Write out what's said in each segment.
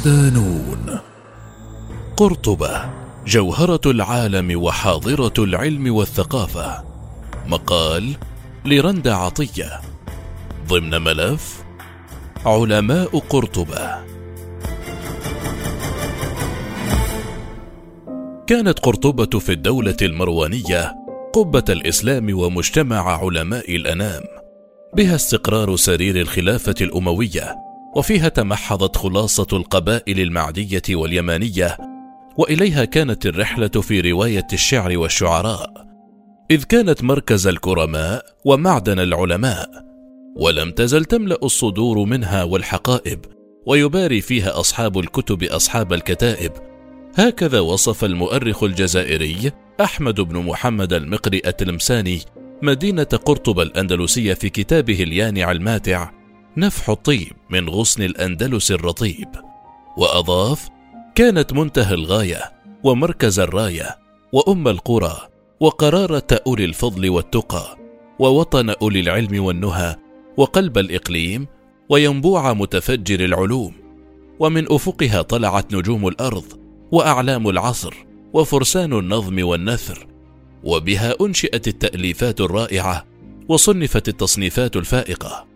صدانون قرطبة جوهرة العالم وحاضرة العلم والثقافة. مقال لرندا عطية. ضمن ملف علماء قرطبة. كانت قرطبة في الدولة المروانية قبة الإسلام ومجتمع علماء الأنام. بها استقرار سرير الخلافة الأموية وفيها تمحضت خلاصة القبائل المعدية واليمانية وإليها كانت الرحلة في رواية الشعر والشعراء. إذ كانت مركز الكرماء ومعدن العلماء ولم تزل تملأ الصدور منها والحقائب ويباري فيها أصحاب الكتب أصحاب الكتائب. هكذا وصف المؤرخ الجزائري أحمد بن محمد المقري التلمساني مدينة قرطبه الأندلسية في كتابه اليانع الماتع نفح الطيب من غصن الأندلس الرطيب. وأضاف كانت منتهى الغاية ومركز الراية وأم القرى وقرارة أولي الفضل والتقى ووطن أولي العلم والنهى وقلب الإقليم وينبوع متفجر العلوم. ومن أفقها طلعت نجوم الأرض وأعلام العصر وفرسان النظم والنثر. وبها أنشئت التأليفات الرائعة وصنفت التصنيفات الفائقة.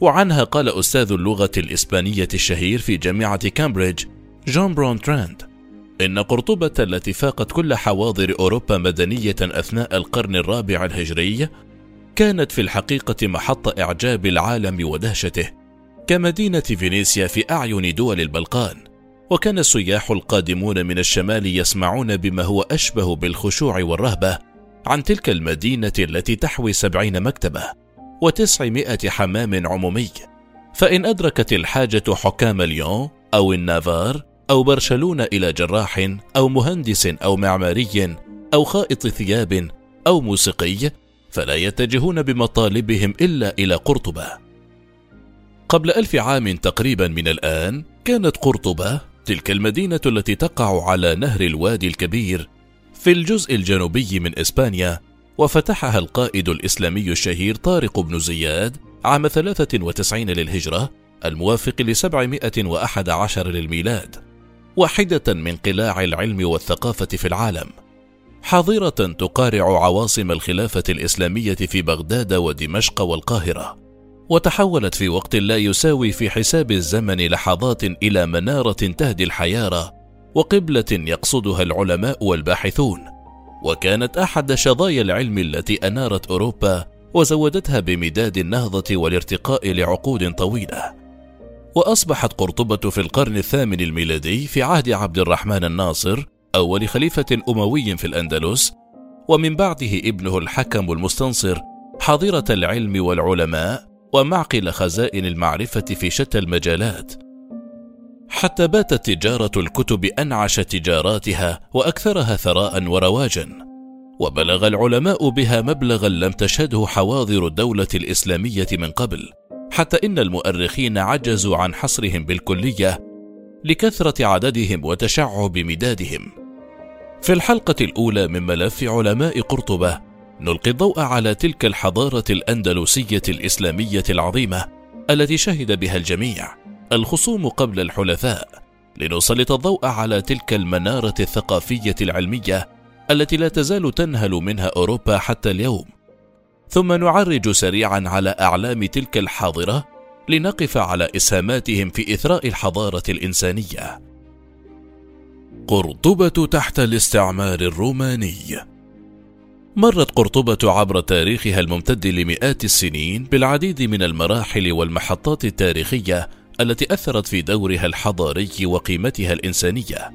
وعنها قال أستاذ اللغة الإسبانية الشهير في جامعة كامبريدج جون براند تراند إن قرطبة التي فاقت كل حواضر أوروبا مدنية أثناء القرن الرابع الهجري كانت في الحقيقة محط إعجاب العالم ودهشته كمدينة فينيسيا في أعين دول البلقان وكان السياح القادمون من الشمال يسمعون بما هو أشبه بالخشوع والرهبة عن تلك المدينة التي تحوي سبعين مكتبة. وتسعمائة حمام عمومي فإن أدركت الحاجة حكام ليون أو النافار أو برشلونة إلى جراح أو مهندس أو معماري أو خائط ثياب أو موسيقي فلا يتجهون بمطالبهم إلا إلى قرطبة. قبل ألف عام تقريبا من الآن كانت قرطبة تلك المدينة التي تقع على نهر الوادي الكبير في الجزء الجنوبي من إسبانيا وفتحها القائد الإسلامي الشهير طارق بن زياد عام 93 للهجرة الموافق وأحد عشر للميلاد واحدة من قلاع العلم والثقافة في العالم حاضرة تقارع عواصم الخلافة الإسلامية في بغداد ودمشق والقاهرة وتحولت في وقت لا يساوي في حساب الزمن لحظات إلى منارة تهدي الحيارى وقبلة يقصدها العلماء والباحثون. وكانت أحد شظايا العلم التي أنارت أوروبا وزودتها بمداد النهضة والارتقاء لعقود طويلة. وأصبحت قرطبة في القرن الثامن الميلادي في عهد عبد الرحمن الناصر أول خليفة أموي في الأندلس ومن بعده ابنه الحكم المستنصر حاضرة العلم والعلماء ومعقل خزائن المعرفة في شتى المجالات. حتى باتت تجارة الكتب أنعش تجاراتها وأكثرها ثراء ورواجا. وبلغ العلماء بها مبلغا لم تشهده حواضر الدولة الإسلامية من قبل حتى إن المؤرخين عجزوا عن حصرهم بالكلية لكثرة عددهم وتشعب مدادهم. في الحلقة الأولى من ملف علماء قرطبة نلقي الضوء على تلك الحضارة الأندلسية الإسلامية العظيمة التي شهد بها الجميع. الخصوم قبل الحلفاء لنسلط الضوء على تلك المنارة الثقافية العلمية التي لا تزال تنهل منها أوروبا حتى اليوم. ثم نعرج سريعا على أعلام تلك الحاضرة لنقف على إسهاماتهم في إثراء الحضارة الإنسانية. قرطبة تحت الاستعمار الروماني. مرت قرطبة عبر تاريخها الممتد لمئات السنين بالعديد من المراحل والمحطات التاريخية التي أثرت في دورها الحضاري وقيمتها الإنسانية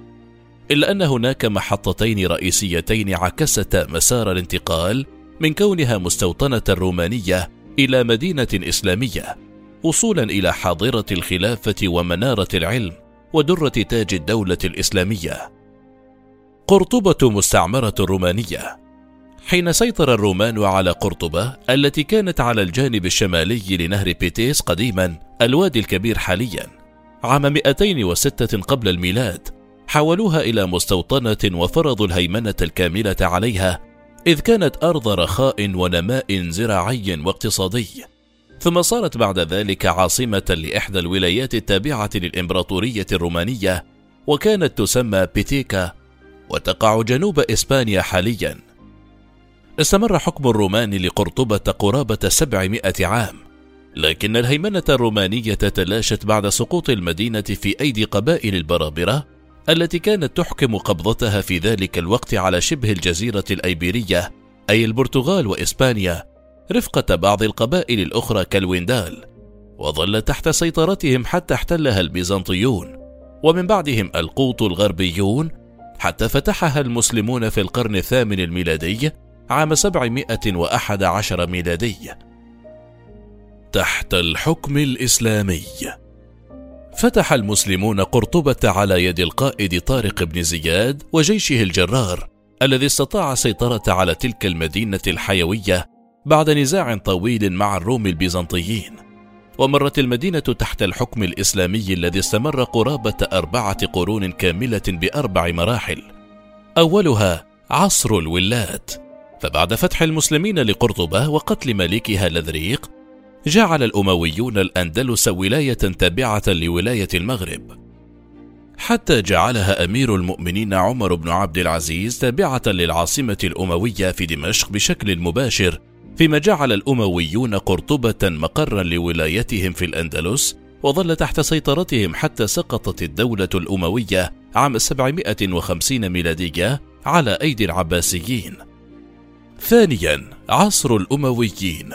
إلا أن هناك محطتين رئيسيتين عكستا مسار الانتقال من كونها مستوطنة رومانية إلى مدينة إسلامية وصولا إلى حاضرة الخلافة ومنارة العلم ودرة تاج الدولة الإسلامية. قرطبة مستعمرة رومانية حين سيطر الرومان على قرطبة التي كانت على الجانب الشمالي لنهر بيتيس قديما الوادي الكبير حاليا. عام 206 قبل الميلاد حولوها إلى مستوطنة وفرضوا الهيمنة الكاملة عليها إذ كانت أرض رخاء ونماء زراعي واقتصادي. ثم صارت بعد ذلك عاصمة لإحدى الولايات التابعة للإمبراطورية الرومانية وكانت تسمى بيتيكا وتقع جنوب إسبانيا حاليا. استمر حكم الرومان لقرطبة قرابة 700 عام لكن الهيمنة الرومانية تلاشت بعد سقوط المدينة في أيدي قبائل البرابرة التي كانت تحكم قبضتها في ذلك الوقت على شبه الجزيرة الأيبيرية أي البرتغال وإسبانيا رفقة بعض القبائل الأخرى كالويندال وظل تحت سيطرتهم حتى احتلها البيزنطيون ومن بعدهم القوط الغربيون حتى فتحها المسلمون في القرن الثامن الميلادي عام 711 ميلادي تحت الحكم الإسلامي. فتح المسلمون قرطبة على يد القائد طارق بن زياد وجيشه الجرار الذي استطاع السيطرة على تلك المدينة الحيوية بعد نزاع طويل مع الروم البيزنطيين. ومرت المدينة تحت الحكم الإسلامي الذي استمر قرابة أربعة قرون كاملة بأربع مراحل. أولها عصر الولات فبعد فتح المسلمين لقرطبة وقتل ملكها لذريق جعل الأمويون الأندلس ولاية تابعة لولاية المغرب حتى جعلها أمير المؤمنين عمر بن عبد العزيز تابعة للعاصمة الأموية في دمشق بشكل مباشر فيما جعل الأمويون قرطبة مقرا لولايتهم في الأندلس وظل تحت سيطرتهم حتى سقطت الدولة الأموية عام 750 ميلادية على أيدي العباسيين. ثانيا عصر الأمويين.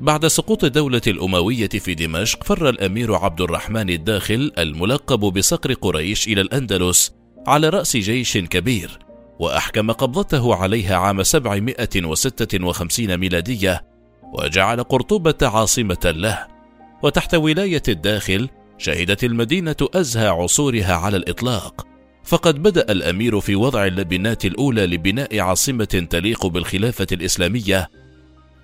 بعد سقوط الدولة الأموية في دمشق فر الأمير عبد الرحمن الداخل الملقب بصقر قريش إلى الأندلس على رأس جيش كبير وأحكم قبضته عليها عام 756 ميلادية وجعل قرطبة عاصمة له. وتحت ولاية الداخل شهدت المدينة أزهى عصورها على الإطلاق. فقد بدأ الأمير في وضع اللبنات الأولى لبناء عاصمة تليق بالخلافة الإسلامية.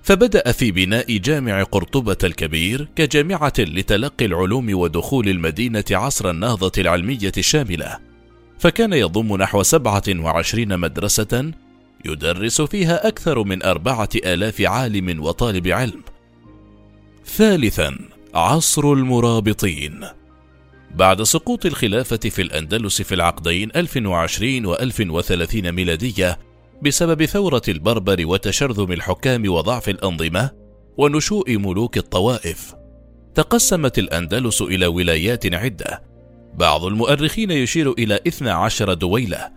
فبدأ في بناء جامع قرطبة الكبير كجامعة لتلقي العلوم ودخول المدينة عصر النهضة العلمية الشاملة. فكان يضم نحو سبعة وعشرين مدرسة يدرس فيها أكثر من أربعة آلاف عالم وطالب علم. ثالثا عصر المرابطين. بعد سقوط الخلافة في الأندلس في العقدين 1020 و 1030 ميلادية بسبب ثورة البربر وتشرذم الحكام وضعف الأنظمة ونشوء ملوك الطوائف تقسمت الأندلس إلى ولايات عدة. بعض المؤرخين يشير إلى 12 دويلة.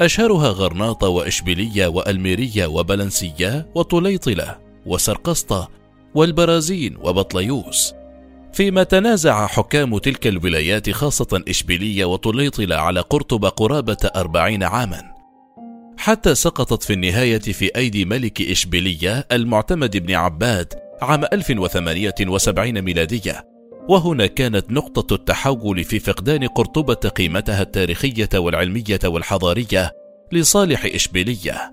أشهرها غرناطة وإشبيلية وألميرية وبلنسية وطليطلة وسرقسطة والبرازين وبطليوس. فيما تنازع حكام تلك الولايات خاصة إشبيلية وطليطلة على قرطبة قرابة أربعين عاماً. حتى سقطت في النهاية في أيدي ملك إشبيلية المعتمد بن عباد عام 1078 ميلادية. وهنا كانت نقطة التحول في فقدان قرطبة قيمتها التاريخية والعلمية والحضارية لصالح إشبيلية.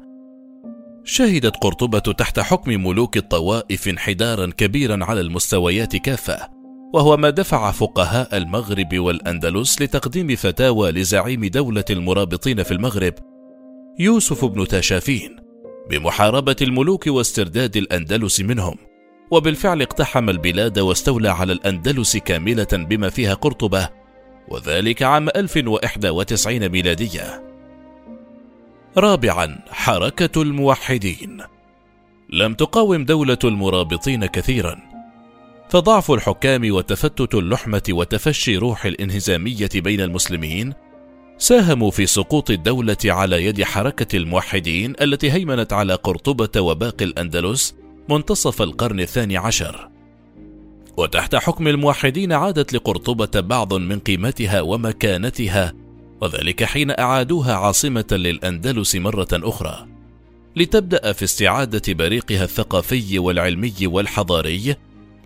شهدت قرطبة تحت حكم ملوك الطوائف انحدارا كبيرا على المستويات كافة. وهو ما دفع فقهاء المغرب والأندلس لتقديم فتاوى لزعيم دولة المرابطين في المغرب يوسف بن تاشافين بمحاربة الملوك واسترداد الأندلس منهم وبالفعل اقتحم البلاد واستولى على الأندلس كاملة بما فيها قرطبة وذلك عام 1091 ميلادية. رابعا حركة الموحدين. لم تقاوم دولة المرابطين كثيرا. فضعف الحكام وتفتت اللحمة وتفشي روح الانهزامية بين المسلمين ساهموا في سقوط الدولة على يد حركة الموحدين التي هيمنت على قرطبة وباقي الأندلس منتصف القرن الثاني عشر. وتحت حكم الموحدين عادت لقرطبة بعض من قيمتها ومكانتها وذلك حين أعادوها عاصمة للأندلس مرة أخرى لتبدأ في استعادة بريقها الثقافي والعلمي والحضاري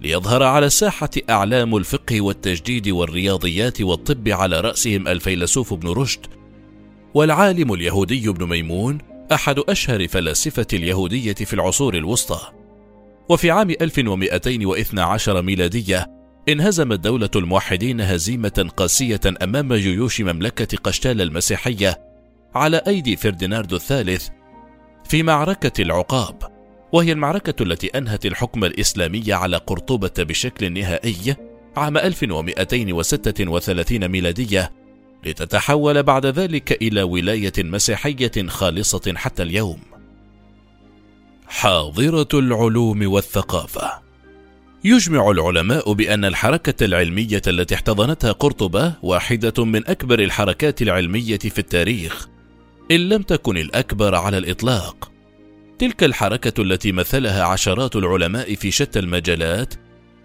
ليظهر على الساحة أعلام الفقه والتجديد والرياضيات والطب على رأسهم الفيلسوف ابن رشد والعالم اليهودي ابن ميمون أحد أشهر فلاسفة اليهودية في العصور الوسطى. وفي عام 1212 ميلادية انهزمت دولة الموحدين هزيمة قاسية أمام جيوش مملكة قشتال المسيحية على أيدي فرديناردو الثالث في معركة العقاب. وهي المعركة التي أنهت الحكم الإسلامي على قرطبة بشكل نهائي عام 1236 ميلادية لتتحول بعد ذلك إلى ولاية مسيحية خالصة حتى اليوم. حاضرة العلوم والثقافة يجمع العلماء بأن الحركة العلمية التي احتضنتها قرطبة واحدة من أكبر الحركات العلمية في التاريخ، إن لم تكن الأكبر على الإطلاق. تلك الحركة التي مثلها عشرات العلماء في شتى المجالات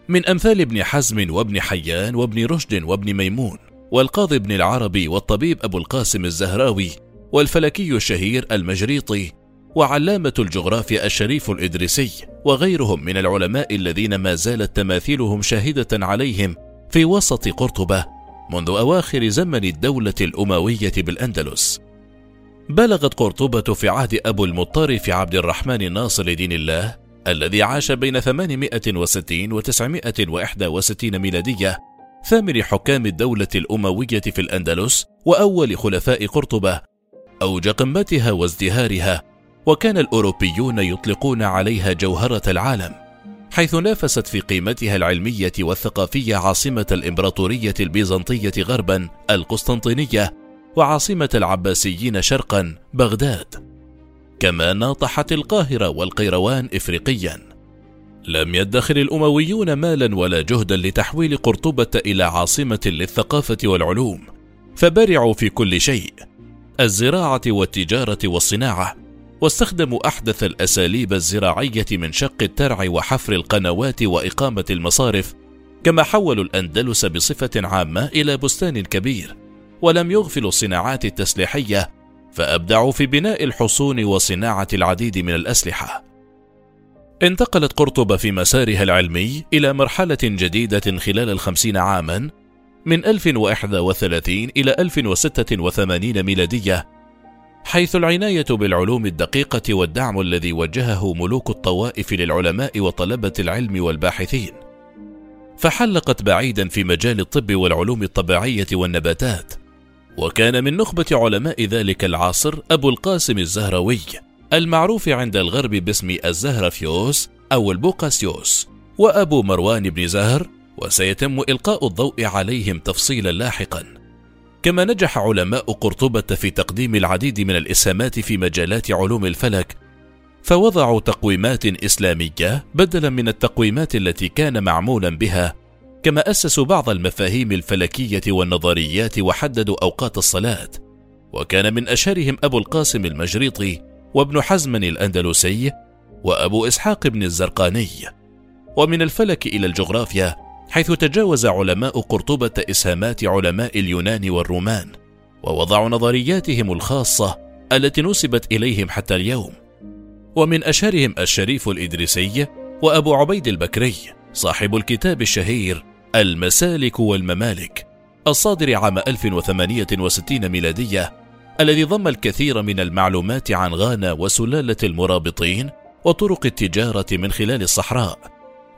من أمثال ابن حزم وابن حيان وابن رشد وابن ميمون والقاضي ابن العربي والطبيب أبو القاسم الزهراوي والفلكي الشهير المجريطي وعلامة الجغرافيا الشريف الإدريسي وغيرهم من العلماء الذين ما زالت تماثيلهم شاهدة عليهم في وسط قرطبة منذ أواخر زمن الدولة الأموية بالأندلس. بلغت قرطبة في عهد أبو المطرف عبد الرحمن ناصر دين الله الذي عاش بين 860 و 961 ميلادية ثامن حكام الدولة الأموية في الأندلس وأول خلفاء قرطبة أوج قمتها وازدهارها وكان الأوروبيون يطلقون عليها جوهرة العالم حيث نافست في قيمتها العلمية والثقافية عاصمة الإمبراطورية البيزنطية غربا القسطنطينية وعاصمة العباسيين شرقا بغداد كما ناطحت القاهرة والقيروان إفريقيا. لم يدخر الأمويون مالا ولا جهدا لتحويل قرطبة إلى عاصمة للثقافة والعلوم فبرعوا في كل شيء الزراعة والتجارة والصناعة واستخدموا أحدث الأساليب الزراعية من شق الترع وحفر القنوات وإقامة المصارف كما حولوا الأندلس بصفة عامة إلى بستان كبير. ولم يغفلوا الصناعات التسليحية فأبدعوا في بناء الحصون وصناعة العديد من الأسلحة. انتقلت قرطبة في مسارها العلمي إلى مرحلة جديدة خلال الخمسين عاما من 1031 إلى 1086 ميلادية حيث العناية بالعلوم الدقيقة والدعم الذي وجهه ملوك الطوائف للعلماء وطلبة العلم والباحثين. فحلقت بعيدا في مجال الطب والعلوم الطبيعية والنباتات وكان من نخبة علماء ذلك العصر أبو القاسم الزهروي المعروف عند الغرب باسم الزهرفيوس أو البوقاسيوس وأبو مروان بن زهر وسيتم إلقاء الضوء عليهم تفصيلا لاحقا. كما نجح علماء قرطبة في تقديم العديد من الإسهامات في مجالات علوم الفلك فوضعوا تقويمات إسلامية بدلا من التقويمات التي كان معمولا بها كما أسسوا بعض المفاهيم الفلكية والنظريات وحددوا أوقات الصلاة وكان من أشهرهم أبو القاسم المجريطي وابن حزم الأندلسي وأبو إسحاق بن الزرقاني. ومن الفلك إلى الجغرافيا حيث تجاوز علماء قرطبة إسهامات علماء اليونان والرومان ووضعوا نظرياتهم الخاصة التي نسبت إليهم حتى اليوم. ومن أشهرهم الشريف الإدريسي وأبو عبيد البكري صاحب الكتاب الشهير المسالك والممالك. الصادر عام 1068 ميلادية الذي ضم الكثير من المعلومات عن غانا وسلالة المرابطين وطرق التجارة من خلال الصحراء.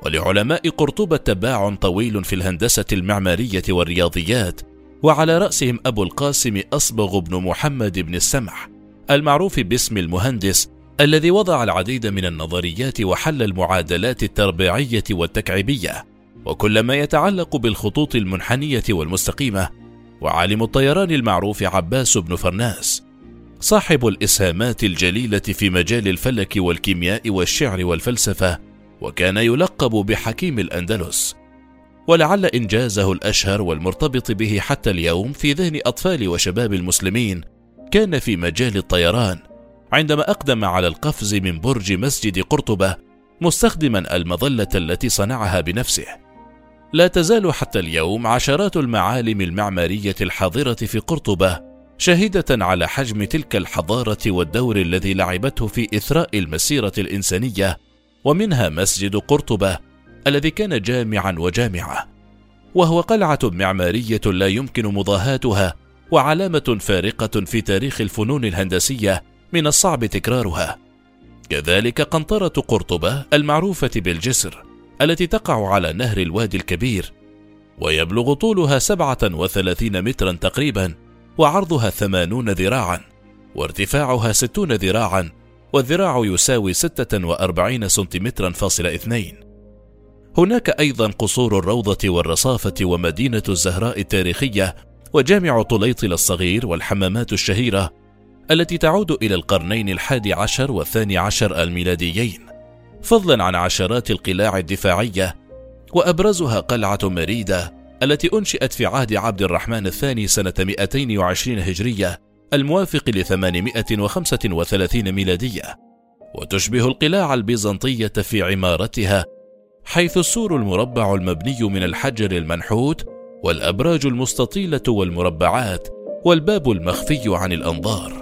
ولعلماء قرطبة باع طويل في الهندسة المعمارية والرياضيات وعلى رأسهم أبو القاسم أصبغ بن محمد بن السمح المعروف باسم المهندس الذي وضع العديد من النظريات وحل المعادلات التربيعية والتكعيبية. وكل ما يتعلق بالخطوط المنحنية والمستقيمة وعالم الطيران المعروف عباس بن فرناس صاحب الإسهامات الجليلة في مجال الفلك والكيمياء والشعر والفلسفة وكان يلقب بحكيم الأندلس. ولعل إنجازه الأشهر والمرتبط به حتى اليوم في ذهن أطفال وشباب المسلمين كان في مجال الطيران عندما أقدم على القفز من برج مسجد قرطبة مستخدما المظلة التي صنعها بنفسه. لا تزال حتى اليوم عشرات المعالم المعمارية الحاضرة في قرطبة شاهدة على حجم تلك الحضارة والدور الذي لعبته في إثراء المسيرة الإنسانية ومنها مسجد قرطبة الذي كان جامعا وجامعة. وهو قلعة معمارية لا يمكن مضاهاتها وعلامة فارقة في تاريخ الفنون الهندسية من الصعب تكرارها. كذلك قنطرة قرطبة المعروفة بالجسر. التي تقع على نهر الوادي الكبير ويبلغ طولها سبعة وثلاثين مترا تقريبا وعرضها ثمانون ذراعا وارتفاعها ستون ذراعا والذراع يساوي 46 سنتيمترا فاصل اثنين. هناك أيضا قصور الروضة والرصافة ومدينة الزهراء التاريخية وجامع طليطل الصغير والحمامات الشهيرة التي تعود إلى القرنين الحادي عشر والثاني عشر الميلاديين. فضلا عن عشرات القلاع الدفاعية وأبرزها قلعة مريدة التي أنشئت في عهد عبد الرحمن الثاني سنة 220 هجرية الموافق ل 835 ميلادية. وتشبه القلاع البيزنطية في عمارتها حيث السور المربع المبني من الحجر المنحوت والأبراج المستطيلة والمربعات والباب المخفي عن الأنظار.